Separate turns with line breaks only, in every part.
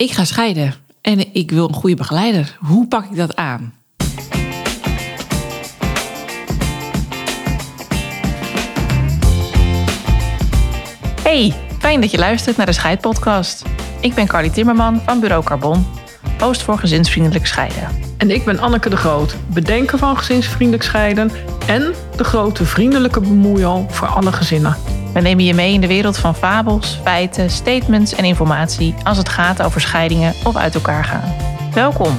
Ik ga scheiden en ik wil een goede begeleider. Hoe pak ik dat aan?
Hey, fijn dat je luistert naar de Scheidpodcast. Ik ben Carly Timmerman van Bureau Carbon, host voor gezinsvriendelijk scheiden.
En ik ben Anneke de Groot, bedenker van gezinsvriendelijk scheiden en de grote vriendelijke bemoeial voor alle gezinnen.
We nemen je mee in de wereld van fabels, feiten, statements en informatie als het gaat over scheidingen of uit elkaar gaan. Welkom.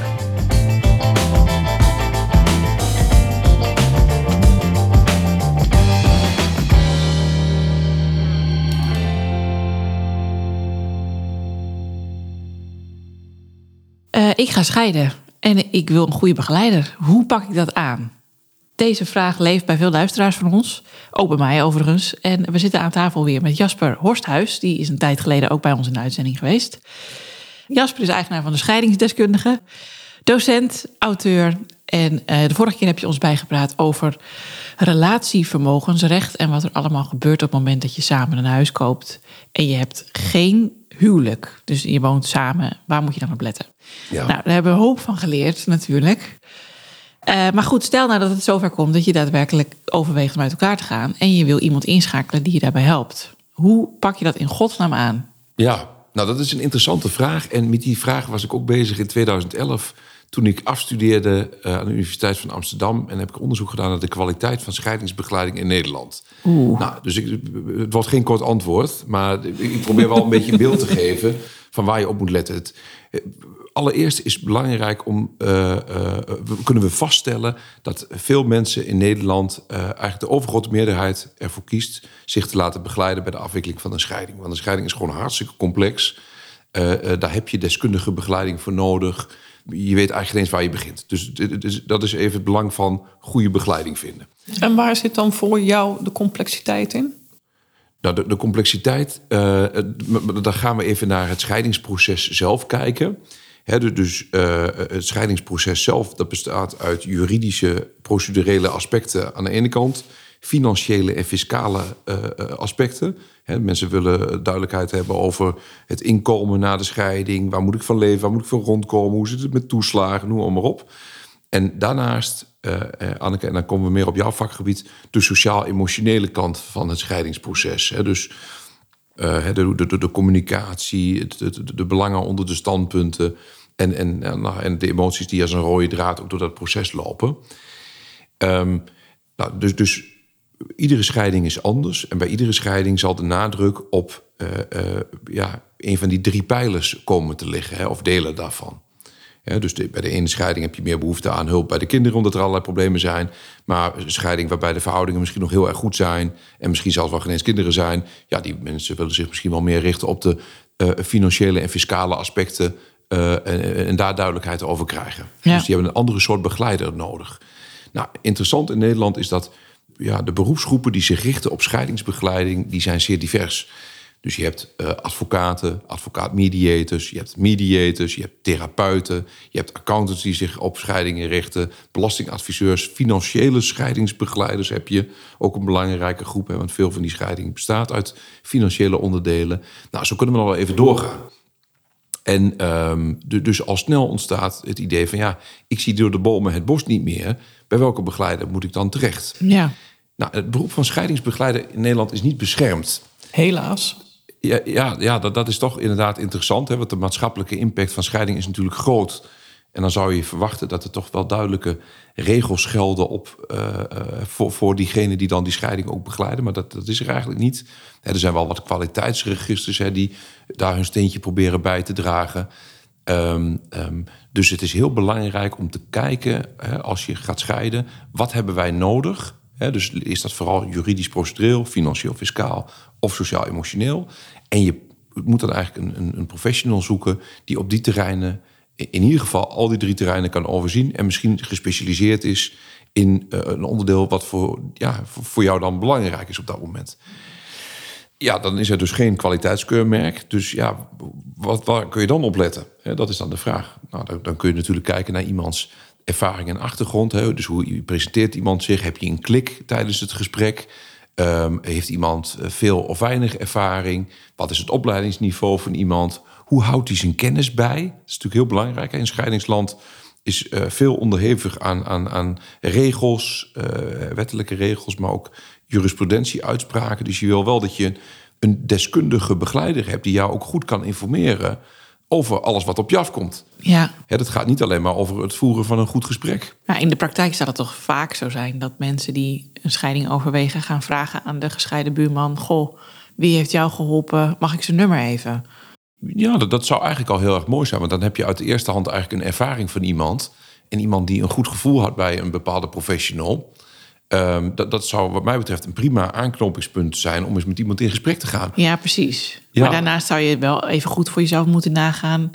Uh, ik ga scheiden en ik wil een goede begeleider. Hoe pak ik dat aan? Deze vraag leeft bij veel luisteraars van ons, ook bij mij overigens. En we zitten aan tafel weer met Jasper Horsthuis. Die is een tijd geleden ook bij ons in de uitzending geweest. Jasper is eigenaar van de scheidingsdeskundige, docent, auteur. En uh, de vorige keer heb je ons bijgepraat over relatievermogensrecht en wat er allemaal gebeurt op het moment dat je samen een huis koopt en je hebt geen huwelijk. Dus je woont samen. Waar moet je dan op letten? Ja. Nou, daar hebben we hoop van geleerd natuurlijk. Uh, maar goed, stel nou dat het zover komt dat je daadwerkelijk overweegt om uit elkaar te gaan en je wil iemand inschakelen die je daarbij helpt. Hoe pak je dat in godsnaam aan?
Ja, nou dat is een interessante vraag. En met die vraag was ik ook bezig in 2011 toen ik afstudeerde uh, aan de Universiteit van Amsterdam en heb ik onderzoek gedaan naar de kwaliteit van scheidingsbegeleiding in Nederland.
Oeh.
Nou, dus ik, het wordt geen kort antwoord, maar ik probeer wel een beetje een beeld te geven van waar je op moet letten. Het, allereerst is het belangrijk om uh, uh, kunnen we vaststellen dat veel mensen in Nederland uh, eigenlijk de overgrote meerderheid ervoor kiest zich te laten begeleiden bij de afwikkeling van een scheiding. Want een scheiding is gewoon hartstikke complex. daar heb je deskundige begeleiding voor nodig. Je weet eigenlijk eens waar je begint. Dus, dus dat is even het belang van goede begeleiding vinden.
En waar zit dan voor jou de complexiteit in?
Nou, de, de complexiteit, uh, dan gaan we even naar het scheidingsproces zelf kijken. He, dus uh, het scheidingsproces zelf dat bestaat uit juridische, procedurele aspecten aan de ene kant, financiële en fiscale uh, aspecten. He, mensen willen duidelijkheid hebben over het inkomen na de scheiding. Waar moet ik van leven? Waar moet ik van rondkomen? Hoe zit het met toeslagen? Noem maar op. En daarnaast, uh, Anneke, en dan komen we meer op jouw vakgebied, de sociaal-emotionele kant van het scheidingsproces. He, dus de, de, de, communicatie, de, de, belangen onder de standpunten en, en, nou, en de emoties die als een rode draad ook door dat proces lopen. Um, nou, dus, dus iedere scheiding is anders. En bij iedere scheiding zal de nadruk op uh, uh, ja, een van die drie pijlers komen te liggen, hè, of delen daarvan. Ja, dus de, bij de ene scheiding heb je meer behoefte aan hulp bij de kinderen, omdat er allerlei problemen zijn. Maar een scheiding waarbij de verhoudingen misschien nog heel erg goed zijn. en misschien zelfs wel geen eens kinderen zijn. ja, die mensen willen zich misschien wel meer richten op de uh, financiële en fiscale aspecten. En, en, daar duidelijkheid over krijgen. Ja. Dus die hebben een andere soort begeleider nodig. Nou, interessant in Nederland is dat ja, de beroepsgroepen die zich richten op scheidingsbegeleiding, die zijn zeer divers. Dus je hebt uh, advocaten, advocaat-mediators, je hebt mediators, je hebt therapeuten, je hebt accountants die zich op scheidingen richten, belastingadviseurs, financiële scheidingsbegeleiders heb je ook een belangrijke groep, hè, want veel van die scheiding bestaat uit financiële onderdelen. Nou, zo kunnen we nog wel even doorgaan. En um, dus al snel ontstaat het idee van ja, ik zie door de bomen het bos niet meer. Bij welke begeleider moet ik dan terecht?
Ja.
Nou, het beroep van scheidingsbegeleider in Nederland is niet beschermd.
Helaas.
Ja, ja, ja dat, dat is toch inderdaad interessant. Hè? Want de maatschappelijke impact van scheiding is natuurlijk groot. En dan zou je verwachten dat er toch wel duidelijke regels gelden op, uh, voor, voor diegenen die dan die scheiding ook begeleiden. Maar dat, dat is er eigenlijk niet. er zijn wel wat kwaliteitsregisters hè, die daar hun steentje proberen bij te dragen. Um, um, dus het is heel belangrijk om te kijken, hè, als je gaat scheiden, wat hebben wij nodig? Dus is dat vooral juridisch procedureel, financieel fiscaal of sociaal-emotioneel? En je moet dan eigenlijk een, een, een professional zoeken die op die terreinen in ieder geval al die drie terreinen kan overzien en misschien gespecialiseerd is in uh, een onderdeel wat voor, ja, voor jou dan belangrijk is op dat moment. Ja, dan is er dus geen kwaliteitskeurmerk. Dus ja, wat, waar kun je dan op letten? dat is dan de vraag. Nou, dan, kun je natuurlijk kijken naar iemands ervaring en achtergrond. Hè? Dus hoe presenteert iemand zich? Heb je een klik tijdens het gesprek? Um, heeft iemand veel of weinig ervaring? Wat is het opleidingsniveau van iemand? Hoe houdt hij zijn kennis bij? Dat is natuurlijk heel belangrijk. In scheidingsland is eh, veel onderhevig aan, aan, aan regels, eh, wettelijke regels, maar ook jurisprudentie-uitspraken. Dus je wil wel dat je een deskundige begeleider hebt die jou ook goed kan informeren over alles wat op je afkomt.
Ja.
Hè, dat gaat niet alleen maar over het voeren van een goed gesprek.
Nou, in de praktijk zal het toch vaak zo zijn dat mensen die een scheiding overwegen gaan vragen aan de gescheiden buurman: Goh, wie heeft jou geholpen? Mag ik zijn nummer even?
Ja, dat, dat zou eigenlijk al heel erg mooi zijn. Want dan heb je uit de eerste hand eigenlijk een ervaring van iemand. En iemand die een goed gevoel had bij een bepaalde professional. Ehm, dat, dat zou wat mij betreft een prima aanknopingspunt zijn om eens met iemand in gesprek te gaan.
Ja, precies.
Ja.
Maar daarnaast zou je wel even goed voor jezelf moeten nagaan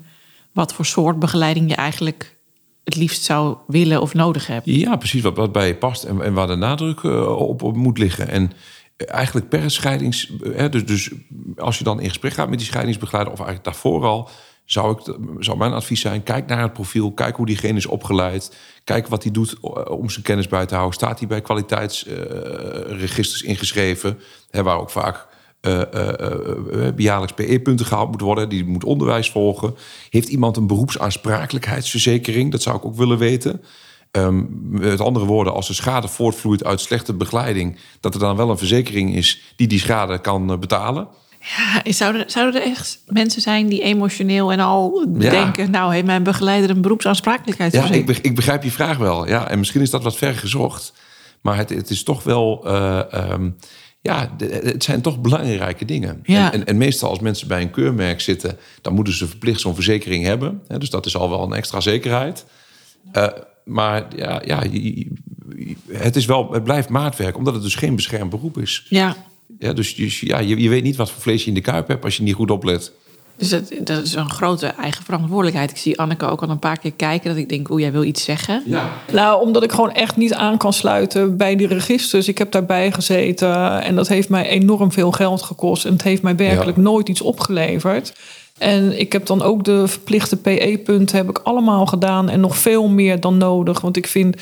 wat voor soort begeleiding je eigenlijk het liefst zou willen of nodig hebt.
Ja, precies wat, wat bij je past en, en waar de nadruk eh, op, op moet liggen. En eh, eigenlijk per scheidings... Hè, dus, dus als je dan in gesprek gaat met die scheidingsbegeleider... of eigenlijk daarvoor al... Zou, ik, zou mijn advies zijn, kijk naar het profiel. Kijk hoe diegene is opgeleid. Kijk wat hij doet eh, om zijn kennis bij te houden. Staat hij bij kwaliteitsregisters ingeschreven? Hè, waar ook vaak eh, eh, eh, jaarlijks PE-punten gehaald moeten worden. Die moet onderwijs volgen. Heeft iemand een beroepsaansprakelijkheidsverzekering? Dat zou ik ook willen weten. Ehm, met andere woorden, als de schade voortvloeit uit slechte begeleiding, dat er dan wel een verzekering is die die schade kan eh, betalen.
Ja, zouden, zouden er echt mensen zijn die emotioneel en al
Ja.
denken... nou, heeft mijn begeleider een
Ja,
beroepsaansprakelijkheidsverzekering?
ik, ik begrijp je vraag wel. Ja, en misschien is dat wat ver gezocht. Maar het, het is toch wel. eh, ehm, ja, het zijn toch belangrijke dingen.
Ja.
En, en, en meestal als mensen bij een keurmerk zitten, dan moeten ze verplicht zo'n verzekering hebben. Dus dat is al wel een extra zekerheid. Eh, maar ja, ja het, is wel, het blijft maatwerk, omdat het dus geen beschermd beroep is.
Ja,
Ja, dus dus ja, je, je weet niet wat voor vlees je in de kuip hebt als je niet goed oplet.
dus dat, dat is een grote eigen verantwoordelijkheid. Ik zie Anneke ook al een paar keer kijken dat ik denk... oeh, jij wil iets zeggen.
Ja.
Nou, omdat ik gewoon echt niet aan kan sluiten bij die registers. Ik heb daarbij gezeten en dat heeft mij enorm veel geld gekost. En het heeft mij werkelijk
Ja.
nooit iets opgeleverd. En ik heb dan ook de verplichte PE-punten heb ik allemaal gedaan en nog veel meer dan nodig. Want ik vind,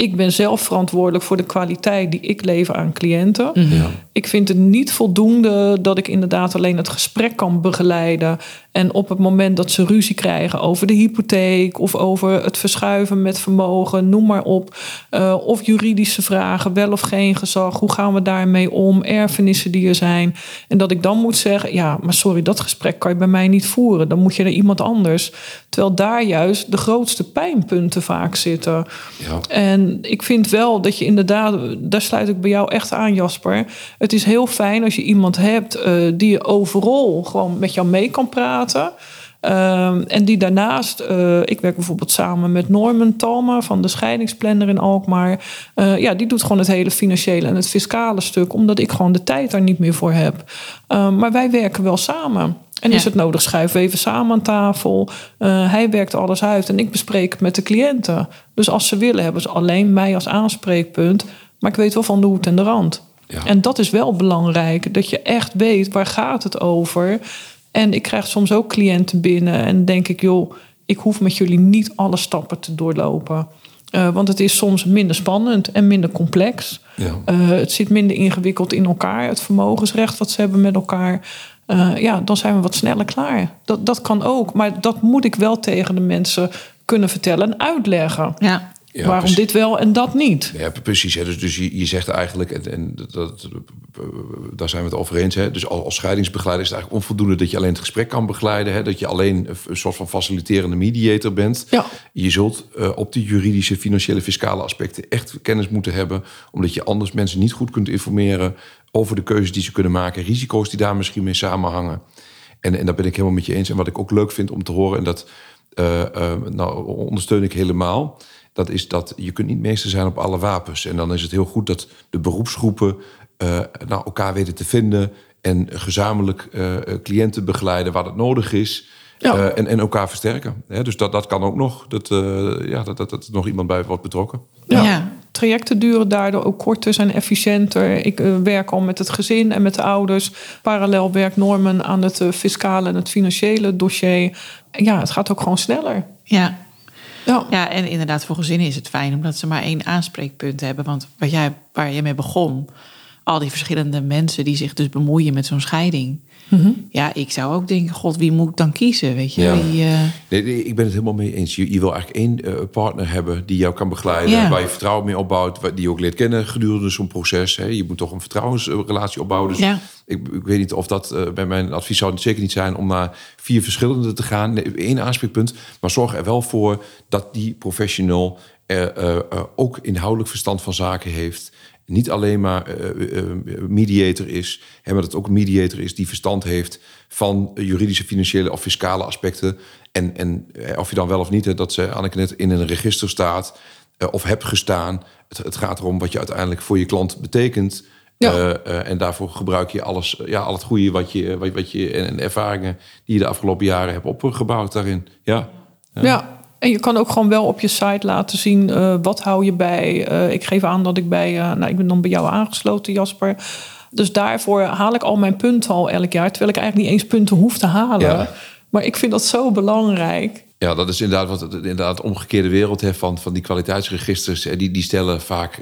ik ben zelf verantwoordelijk voor de kwaliteit die ik lever aan cliënten.
Ja.
Ik vind het niet voldoende dat ik inderdaad alleen het gesprek kan begeleiden. En op het moment dat ze ruzie krijgen over de hypotheek of over het verschuiven met vermogen, noem maar op. eh, of juridische vragen, wel of geen gezag, hoe gaan we daarmee om, erfenissen die er zijn. En dat ik dan moet zeggen, ja, maar sorry, dat gesprek kan je bij mij niet voeren. Dan moet je naar iemand anders. Terwijl daar juist de grootste pijnpunten vaak zitten.
Ja.
En ik vind wel dat je inderdaad, daar sluit ik bij jou echt aan, Jasper. Het is heel fijn als je iemand hebt eh, die je overal gewoon met jou mee kan praten. Ehm, en die daarnaast, eh, ik werk bijvoorbeeld samen met Norman Talma van de scheidingsplanner in Alkmaar. Eh, ja, die doet gewoon het hele financiële en het fiscale stuk, omdat ik gewoon de tijd daar niet meer voor heb. Ehm, maar wij werken wel samen. En
Ja.
is het nodig, schuiven we even samen aan tafel. Eh, hij werkt alles uit en ik bespreek het met de cliënten. Dus als ze willen, hebben ze alleen mij als aanspreekpunt. Maar ik weet wel van de hoed en de rand.
Ja.
En dat is wel belangrijk, dat je echt weet waar gaat het over. En ik krijg soms ook cliënten binnen en denk ik, joh, ik hoef met jullie niet alle stappen te doorlopen. Eh, want het is soms minder spannend en minder complex.
Ja.
Eh, het zit minder ingewikkeld in elkaar, het vermogensrecht wat ze hebben met elkaar. Eh, ja, dan zijn we wat sneller klaar. Dat, dat kan ook, maar dat moet ik wel tegen de mensen kunnen vertellen en uitleggen.
Ja,
Ja,
Waarom
precies.
dit wel en dat niet?
Ja, precies. Hè. Dus, dus je, je zegt eigenlijk, en, en dat, dat- daar zijn we het over eens. Hè. Dus als, als scheidingsbegeleider is het eigenlijk onvoldoende dat je alleen het gesprek kan begeleiden. Hè. Dat je alleen een, soort van faciliterende mediator bent.
Ja.
Je zult eh, op die juridische, financiële, fiscale aspecten echt kennis moeten hebben. Omdat je anders mensen niet goed kunt informeren over de keuzes die ze kunnen maken. Risico's die daar misschien mee samenhangen. En, en daar ben ik helemaal met je eens. En wat ik ook leuk vind om te horen, en dat eh, eh, nou, ondersteun ik helemaal. Dat is dat je kunt niet meester zijn op alle wapens. En dan is het heel goed dat de beroepsgroepen eh, nou, elkaar weten te vinden. En gezamenlijk eh, cliënten begeleiden waar dat nodig is.
Ja.
Eh, en, en elkaar versterken. Hè, dus dat, dat kan ook nog. Dat, eh, ja, dat, dat, dat er nog iemand bij wordt betrokken.
Ja.
Ja.
Trajecten duren daardoor ook korter, zijn efficiënter. Ik werk al met het gezin en met de ouders. Parallel werkt Norman aan het fiscale en het financiële dossier. Ja, het gaat ook gewoon sneller.
ja.
Ja,
en inderdaad, voor gezinnen is het fijn omdat ze maar één aanspreekpunt hebben. Want wat jij, waar je mee begon, al die verschillende mensen die zich dus bemoeien met zo'n scheiding. Ja, ik zou ook denken, god, wie moet ik dan kiezen? Weet je,
Ja.
Eh,
Nee, nee, ik ben het helemaal mee eens. Je, je wil eigenlijk één eh, partner hebben die jou kan begeleiden,
Ja.
waar je vertrouwen mee opbouwt, waar- die je ook leert kennen gedurende zo'n proces. Hè. Je moet toch een vertrouwensrelatie opbouwen. Dus
Ja.
ik, ik weet niet of dat eh, bij mijn advies zou het zeker niet zijn om naar vier verschillende te gaan. Nee, één aanspreekpunt, maar zorg er wel voor dat die professional ook inhoudelijk verstand van zaken heeft. Niet alleen maar eh, eh, mediator is, hè, maar dat het ook een mediator is die verstand heeft van juridische, financiële of fiscale aspecten. En, en eh, of je dan wel of niet, hè, dat ze Anneke net in een register staat eh, of hebt gestaan. Het, het gaat erom wat je uiteindelijk voor je klant betekent.
Ja.
Eh, eh, en daarvoor gebruik je alles, ja, al het goede wat je, wat, wat je en, en ervaringen die je de afgelopen jaren hebt opgebouwd daarin. Ja.
Ja. En je kan ook gewoon wel op je site laten zien eh, wat hou je bij. Eh, ik geef aan dat ik bij, eh, nou ik ben dan bij jou aangesloten, Jasper. Dus daarvoor haal ik al mijn punten al elk jaar, terwijl ik eigenlijk niet eens punten hoef te halen.
Ja.
Maar ik vind dat zo belangrijk.
Ja, dat is inderdaad wat het inderdaad de omgekeerde wereld heeft van, van die kwaliteitsregisters. Die, die stellen vaak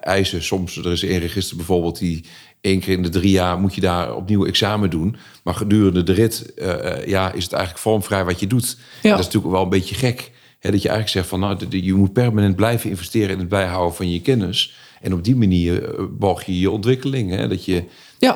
eisen. Soms er is één register bijvoorbeeld die één keer in de drie jaar moet je daar opnieuw examen doen. Maar gedurende de rit eh, eh, ja, is het eigenlijk vormvrij wat je doet.
Ja.
Dat is natuurlijk wel een beetje gek. Hè, dat je eigenlijk zegt van nou, je moet permanent blijven investeren in het bijhouden van je kennis. En op die manier eh, borg je je ontwikkeling. Hè? Dat, je,
Ja.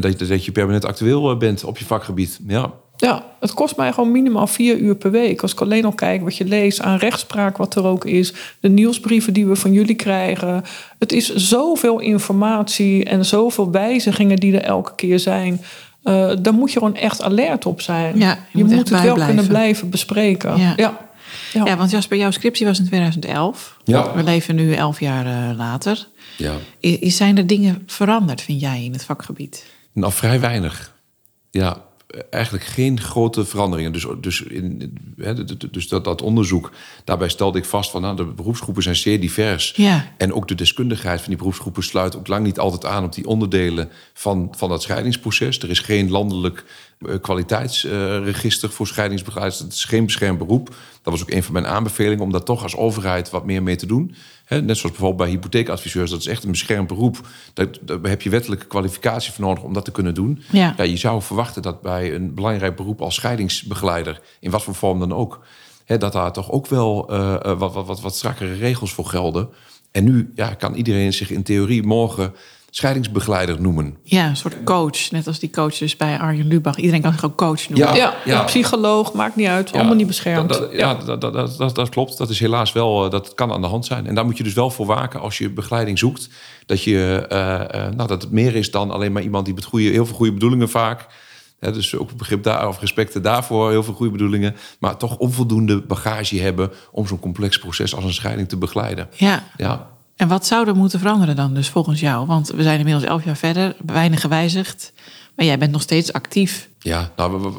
dat, dat je permanent actueel bent op je vakgebied. Ja.
Ja, het kost mij gewoon minimaal vier uur per week. Als ik alleen al kijk wat je leest aan rechtspraak, wat er ook is. De nieuwsbrieven die we van jullie krijgen. Het is zoveel informatie en zoveel wijzigingen die er elke keer zijn. Eh daar moet je gewoon echt alert op zijn.
Ja, je
je
moet
het wel
bijblijven.
kunnen blijven bespreken.
Ja.
Ja. Ja.
ja, want Jasper, jouw scriptie was in 2011.
Ja.
We leven nu elf jaar eh, later.
Ja.
Zijn er dingen veranderd, vind jij, in het vakgebied?
Nou, vrij weinig. Ja, eigenlijk geen grote veranderingen. Dus, dus, in, dus dat, dat onderzoek, daarbij stelde ik vast van nou, de beroepsgroepen zijn zeer divers.
Ja.
En ook de deskundigheid van die beroepsgroepen sluit ook lang niet altijd aan op die onderdelen van, van dat scheidingsproces. Er is geen landelijk kwaliteitsregister voor scheidingsbegeleiders. Het is geen beschermd beroep. Dat was ook een van mijn aanbevelingen om daar toch als overheid wat meer mee te doen. Net zoals bijvoorbeeld bij hypotheekadviseurs, dat is echt een beschermd beroep. Daar, heb je wettelijke kwalificatie voor nodig om dat te kunnen doen.
Ja.
je zou verwachten dat bij een belangrijk beroep als scheidingsbegeleider, in wat voor vorm dan ook, dat daar toch ook wel eh, eh, wat, wat, wat, wat strakkere regels voor gelden. En nu ja, kan iedereen zich in theorie morgen scheidingsbegeleider noemen.
Ja, een soort coach. Net als die coach dus bij Arjen Lubach. Iedereen kan zich ook coach noemen.
Ja.
Ja,
ja.
een psycholoog, maakt niet uit. allemaal niet beschermd.
dat- dat- ja, dat, dat, dat, dat, klopt. Dat is helaas wel, eh, dat kan aan de hand zijn. En daar moet je dus wel voor waken als je begeleiding zoekt. Dat, je, eh, eh, nou, dat het meer is dan alleen maar iemand die met goede, heel veel goede bedoelingen vaak. Hè, dus ook begrip daar, of respecten daarvoor, heel veel goede bedoelingen. Maar toch onvoldoende bagage hebben om zo'n complex proces als een scheiding te begeleiden.
Ja.
Ja,
En wat zou er moeten veranderen dan dus volgens jou? Want we zijn inmiddels elf jaar verder, weinig gewijzigd. Maar jij bent nog steeds actief.
Ja, nou,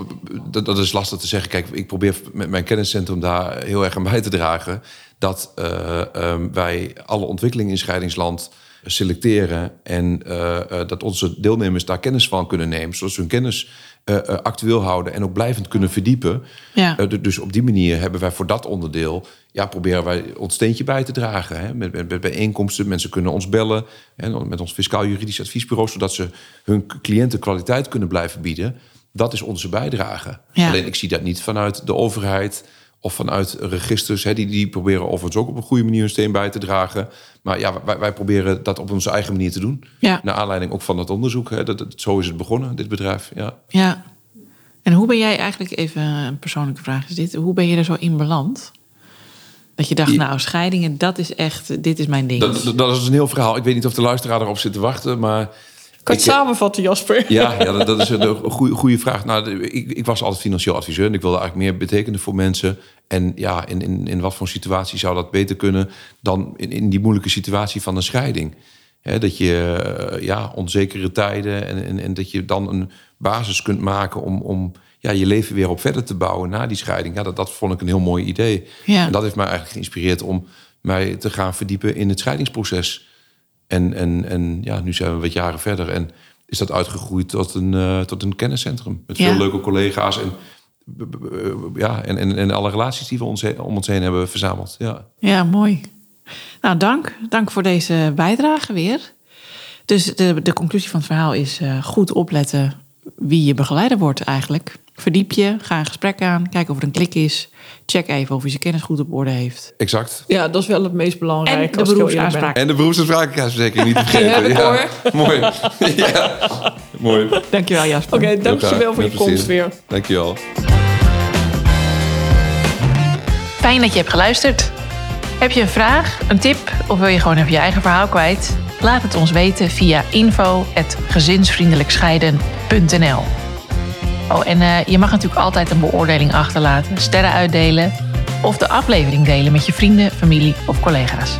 dat, is lastig te zeggen. Kijk, ik probeer met mijn kenniscentrum daar heel erg aan bij te dragen. Dat eh, ehm, wij alle ontwikkelingen in scheidingsland selecteren. En eh, dat onze deelnemers daar kennis van kunnen nemen. Zodat ze hun kennis eh, actueel houden en ook blijvend kunnen verdiepen.
Ja.
Du- dus op die manier hebben wij voor dat onderdeel... Ja, proberen wij ons steentje bij te dragen. Hè? Met, met, met bijeenkomsten. Mensen kunnen ons bellen. Hè? Met ons fiscaal-juridisch adviesbureau. Zodat ze hun cliënten kwaliteit kunnen blijven bieden. Dat is onze bijdrage.
Ja.
Alleen ik zie dat niet vanuit de overheid of vanuit registers. Hè, die, die proberen overigens ook op een goede manier hun steen bij te dragen. Maar ja, wij, wij proberen dat op onze eigen manier te doen.
Ja.
Naar aanleiding ook van dat onderzoek. Hè. Dat, dat- zo is het begonnen, dit bedrijf. Ja.
Ja. En hoe ben jij eigenlijk, even een persoonlijke vraag is dit. Hoe ben je er zo in beland? Dat je dacht, nou, scheidingen, dat is echt, dit is mijn ding.
Dat, dat, dat is een heel verhaal. Ik weet niet of de luisteraar erop zit te wachten, maar...
Kan je het
ik-
samenvatten, Jasper?
Ja, ja dat, dat is een goede, goede vraag. Nou, ik, ik was altijd financieel adviseur en ik wilde eigenlijk meer betekenen voor mensen. En ja, in, in, in wat voor situatie zou dat beter kunnen dan in, in die moeilijke situatie van een scheiding? Hè, dat je eh, ja, onzekere tijden en, en, en dat je dan een basis kunt maken om, om ja, je leven weer op verder te bouwen na die scheiding. Ja, dat, dat vond ik een heel mooi idee.
Ja.
En dat heeft mij eigenlijk geïnspireerd om mij te gaan verdiepen in het scheidingsproces. En, en, en ja, nu zijn we wat jaren verder en is dat uitgegroeid tot een, eh, tot een kenniscentrum. Met
Ja.
veel leuke collega's en, b- ja, en, en, en alle relaties die we ons om ons heen hebben verzameld. Ja.
Ja, mooi. Nou, dank. Dank voor deze bijdrage weer.
Dus de, de conclusie van het verhaal is eh, goed opletten wie je begeleider wordt eigenlijk. Verdiep je, ga een gesprek aan, kijk of er een klik is. Check even of hij zijn kennis goed op orde heeft.
Exact.
Ja, dat is wel het meest belangrijke.
En de beroepsaanspraak.
En de niet te vergeten.
heb ik,
ja. Mooi. ja. Mooi.
Dankjewel Jasper.
Oké, dankjewel voor je komst weer.
Dankjewel.
Fijn dat je hebt geluisterd. Heb je een vraag, een tip of wil je gewoon even je eigen verhaal kwijt? Laat het ons weten via info.gezinsvriendelijkscheiden.nl Oh, en eh, je mag natuurlijk altijd een beoordeling achterlaten, sterren uitdelen of de aflevering delen met je vrienden, familie of collega's.